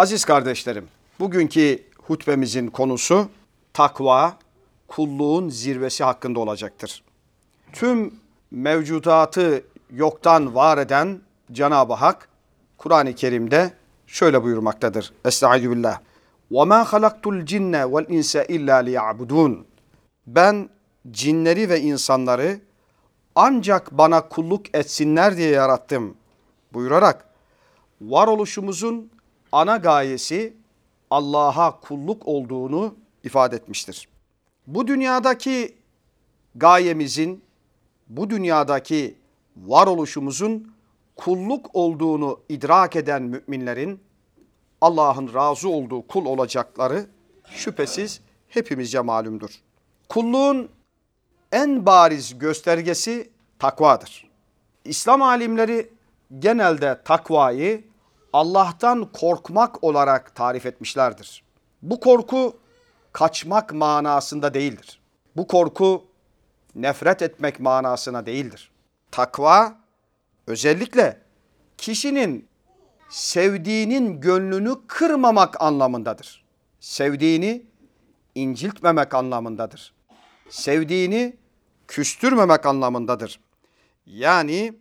Aziz kardeşlerim, bugünkü hutbemizin konusu takva, kulluğun zirvesi hakkında olacaktır. Tüm mevcudatı yoktan var eden Cenab-ı Hak Kur'an-ı Kerim'de şöyle buyurmaktadır. Estaizu billah. وَمَا خَلَقْتُ الْجِنَّ وَالْاِنْسَ اِلَّا لِيَعْبُدُونَ Ben cinleri ve insanları ancak bana kulluk etsinler diye yarattım buyurarak varoluşumuzun ana gayesi Allah'a kulluk olduğunu ifade etmiştir. Bu dünyadaki gayemizin, bu dünyadaki varoluşumuzun kulluk olduğunu idrak eden müminlerin Allah'ın razı olduğu kul olacakları şüphesiz hepimizce malumdur. Kulluğun en bariz göstergesi takvadır. İslam alimleri genelde takvayı Allah'tan korkmak olarak tarif etmişlerdir. Bu korku kaçmak manasında değildir. Bu korku nefret etmek manasına değildir. Takva özellikle kişinin sevdiğinin gönlünü kırmamak anlamındadır. Sevdiğini inciltmemek anlamındadır. Sevdiğini küstürmemek anlamındadır. Yani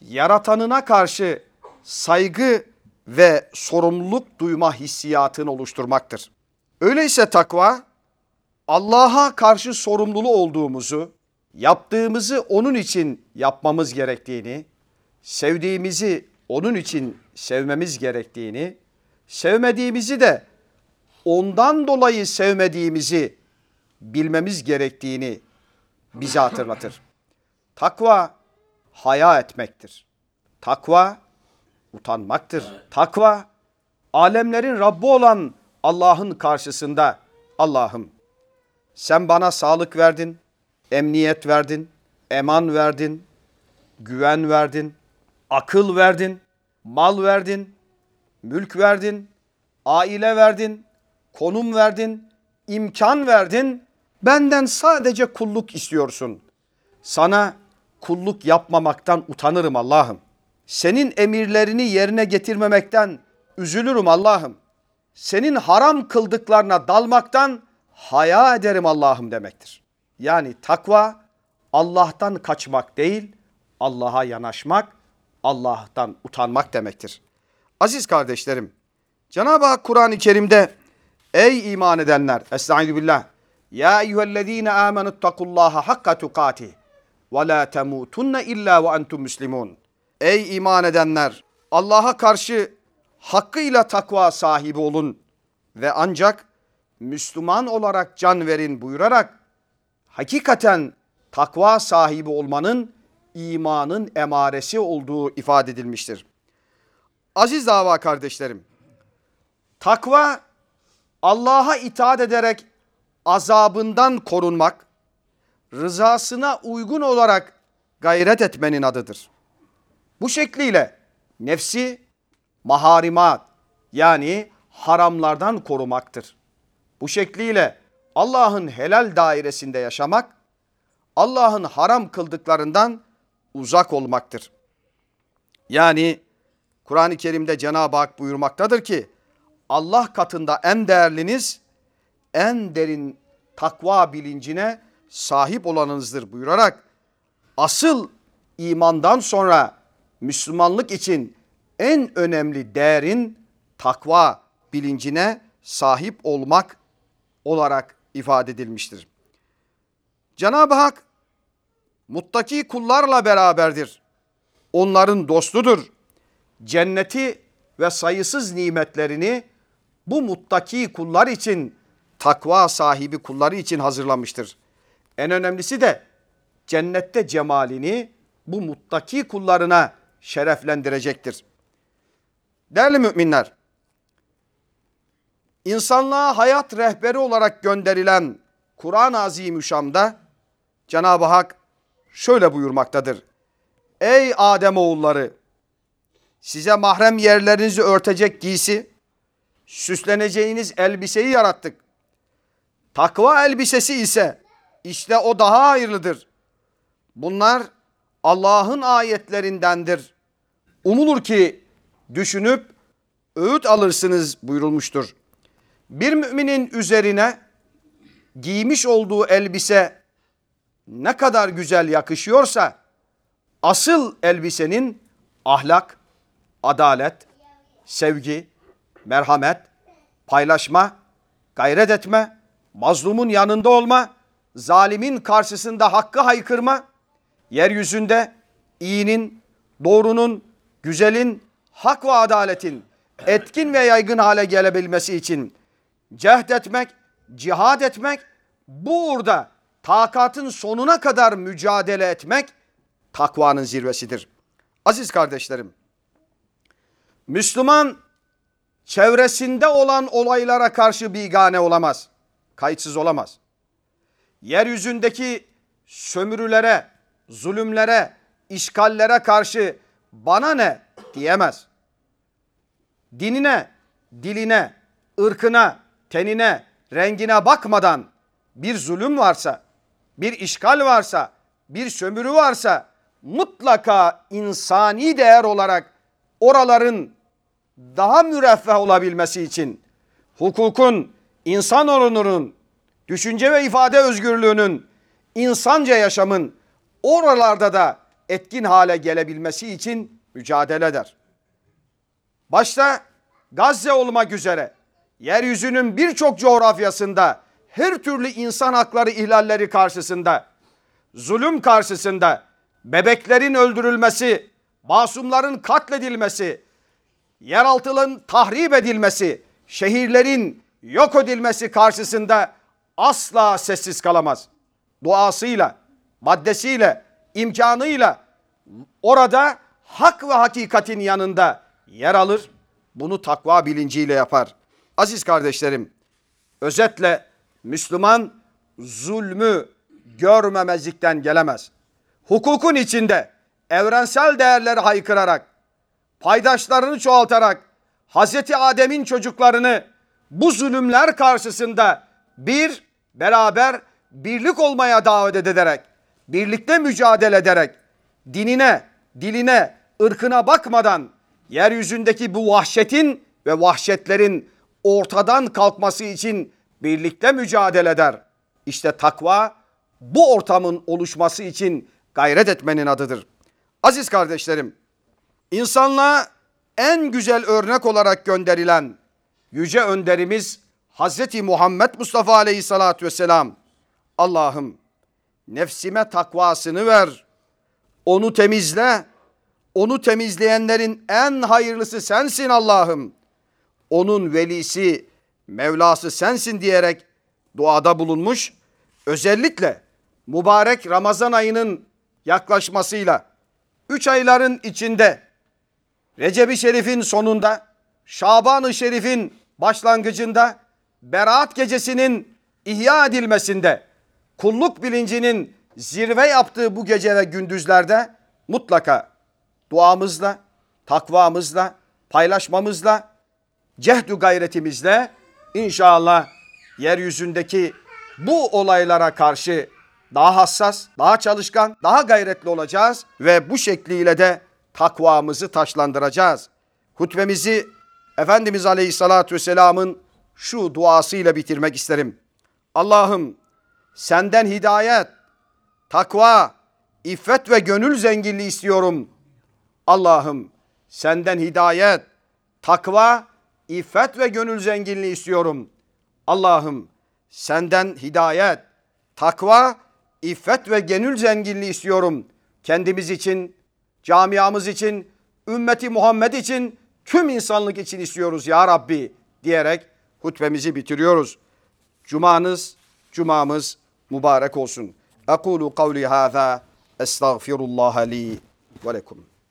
yaratanına karşı saygı ve sorumluluk duyma hissiyatını oluşturmaktır. Öyleyse takva Allah'a karşı sorumluluğu olduğumuzu, yaptığımızı onun için yapmamız gerektiğini, sevdiğimizi onun için sevmemiz gerektiğini, sevmediğimizi de ondan dolayı sevmediğimizi bilmemiz gerektiğini bize hatırlatır. Takva haya etmektir. Takva utanmaktır. Takva alemlerin Rabbi olan Allah'ın karşısında Allah'ım sen bana sağlık verdin, emniyet verdin, eman verdin, güven verdin, akıl verdin, mal verdin, mülk verdin, aile verdin, konum verdin, imkan verdin. Benden sadece kulluk istiyorsun. Sana kulluk yapmamaktan utanırım Allah'ım. Senin emirlerini yerine getirmemekten üzülürüm Allah'ım. Senin haram kıldıklarına dalmaktan haya ederim Allah'ım demektir. Yani takva Allah'tan kaçmak değil, Allah'a yanaşmak, Allah'tan utanmak demektir. Aziz kardeşlerim, Cenab-ı Hak Kur'an-ı Kerim'de ey iman edenler, estaizu billah, ya eyyühellezine amenuttakullaha hakka tukatih ve la temutunne illa ve entum muslimun. Ey iman edenler! Allah'a karşı hakkıyla takva sahibi olun ve ancak Müslüman olarak can verin buyurarak hakikaten takva sahibi olmanın imanın emaresi olduğu ifade edilmiştir. Aziz dava kardeşlerim, takva Allah'a itaat ederek azabından korunmak, rızasına uygun olarak gayret etmenin adıdır. Bu şekliyle nefsi maharimat yani haramlardan korumaktır. Bu şekliyle Allah'ın helal dairesinde yaşamak, Allah'ın haram kıldıklarından uzak olmaktır. Yani Kur'an-ı Kerim'de Cenab-ı Hak buyurmaktadır ki Allah katında en değerliniz en derin takva bilincine sahip olanınızdır buyurarak asıl imandan sonra Müslümanlık için en önemli değerin takva bilincine sahip olmak olarak ifade edilmiştir. Cenab-ı Hak muttaki kullarla beraberdir. Onların dostudur. Cenneti ve sayısız nimetlerini bu muttaki kullar için, takva sahibi kulları için hazırlamıştır. En önemlisi de cennette cemalini bu muttaki kullarına şereflendirecektir. Değerli müminler, insanlığa hayat rehberi olarak gönderilen Kur'an-ı Azimüşşam'da Cenab-ı Hak şöyle buyurmaktadır. Ey Adem oğulları size mahrem yerlerinizi örtecek giysi, süsleneceğiniz elbiseyi yarattık. Takva elbisesi ise işte o daha hayırlıdır. Bunlar Allah'ın ayetlerindendir. Umulur ki düşünüp öğüt alırsınız buyurulmuştur. Bir müminin üzerine giymiş olduğu elbise ne kadar güzel yakışıyorsa asıl elbisenin ahlak, adalet, sevgi, merhamet, paylaşma, gayret etme, mazlumun yanında olma, zalimin karşısında hakkı haykırma, yeryüzünde iyinin, doğrunun, güzelin, hak ve adaletin etkin ve yaygın hale gelebilmesi için cehd etmek, cihad etmek, bu uğurda takatın sonuna kadar mücadele etmek takvanın zirvesidir. Aziz kardeşlerim, Müslüman çevresinde olan olaylara karşı bigane olamaz. Kayıtsız olamaz. Yeryüzündeki sömürülere, zulümlere, işgallere karşı bana ne diyemez. Dinine, diline, ırkına, tenine, rengine bakmadan bir zulüm varsa, bir işgal varsa, bir sömürü varsa mutlaka insani değer olarak oraların daha müreffeh olabilmesi için hukukun, insan onurunun, düşünce ve ifade özgürlüğünün, insanca yaşamın oralarda da etkin hale gelebilmesi için mücadele eder. Başta Gazze olmak üzere yeryüzünün birçok coğrafyasında her türlü insan hakları ihlalleri karşısında, zulüm karşısında, bebeklerin öldürülmesi, masumların katledilmesi, yeraltıların tahrip edilmesi, şehirlerin yok edilmesi karşısında asla sessiz kalamaz. Duasıyla, maddesiyle, imkanıyla orada hak ve hakikatin yanında yer alır. Bunu takva bilinciyle yapar. Aziz kardeşlerim, özetle Müslüman zulmü görmemezlikten gelemez. Hukukun içinde evrensel değerleri haykırarak, paydaşlarını çoğaltarak Hazreti Adem'in çocuklarını bu zulümler karşısında bir beraber birlik olmaya davet ederek, birlikte mücadele ederek, dinine, diline, ırkına bakmadan yeryüzündeki bu vahşetin ve vahşetlerin ortadan kalkması için birlikte mücadele eder. İşte takva bu ortamın oluşması için gayret etmenin adıdır. Aziz kardeşlerim, insanlığa en güzel örnek olarak gönderilen yüce önderimiz Hazreti Muhammed Mustafa Aleyhisselatü Vesselam. Allah'ım nefsime takvasını ver, onu temizle, onu temizleyenlerin en hayırlısı sensin Allah'ım. Onun velisi, Mevlası sensin diyerek duada bulunmuş. Özellikle mübarek Ramazan ayının yaklaşmasıyla üç ayların içinde Recep-i Şerif'in sonunda Şaban-ı Şerif'in başlangıcında Berat gecesinin ihya edilmesinde kulluk bilincinin zirve yaptığı bu gece ve gündüzlerde mutlaka duamızla, takvamızla, paylaşmamızla, cehdü gayretimizle inşallah yeryüzündeki bu olaylara karşı daha hassas, daha çalışkan, daha gayretli olacağız ve bu şekliyle de takvamızı taşlandıracağız. Hutbemizi Efendimiz Aleyhisselatü Vesselam'ın şu duasıyla bitirmek isterim. Allah'ım senden hidayet, takva, iffet ve gönül zenginliği istiyorum. Allah'ım senden hidayet, takva, iffet ve gönül zenginliği istiyorum. Allah'ım senden hidayet, takva, iffet ve gönül zenginliği istiyorum. Kendimiz için, camiamız için, ümmeti Muhammed için, tüm insanlık için istiyoruz ya Rabbi diyerek hutbemizi bitiriyoruz. Cumanız, cumamız mübarek olsun. Ekulu kavli hâzâ estağfirullah li ve lekum.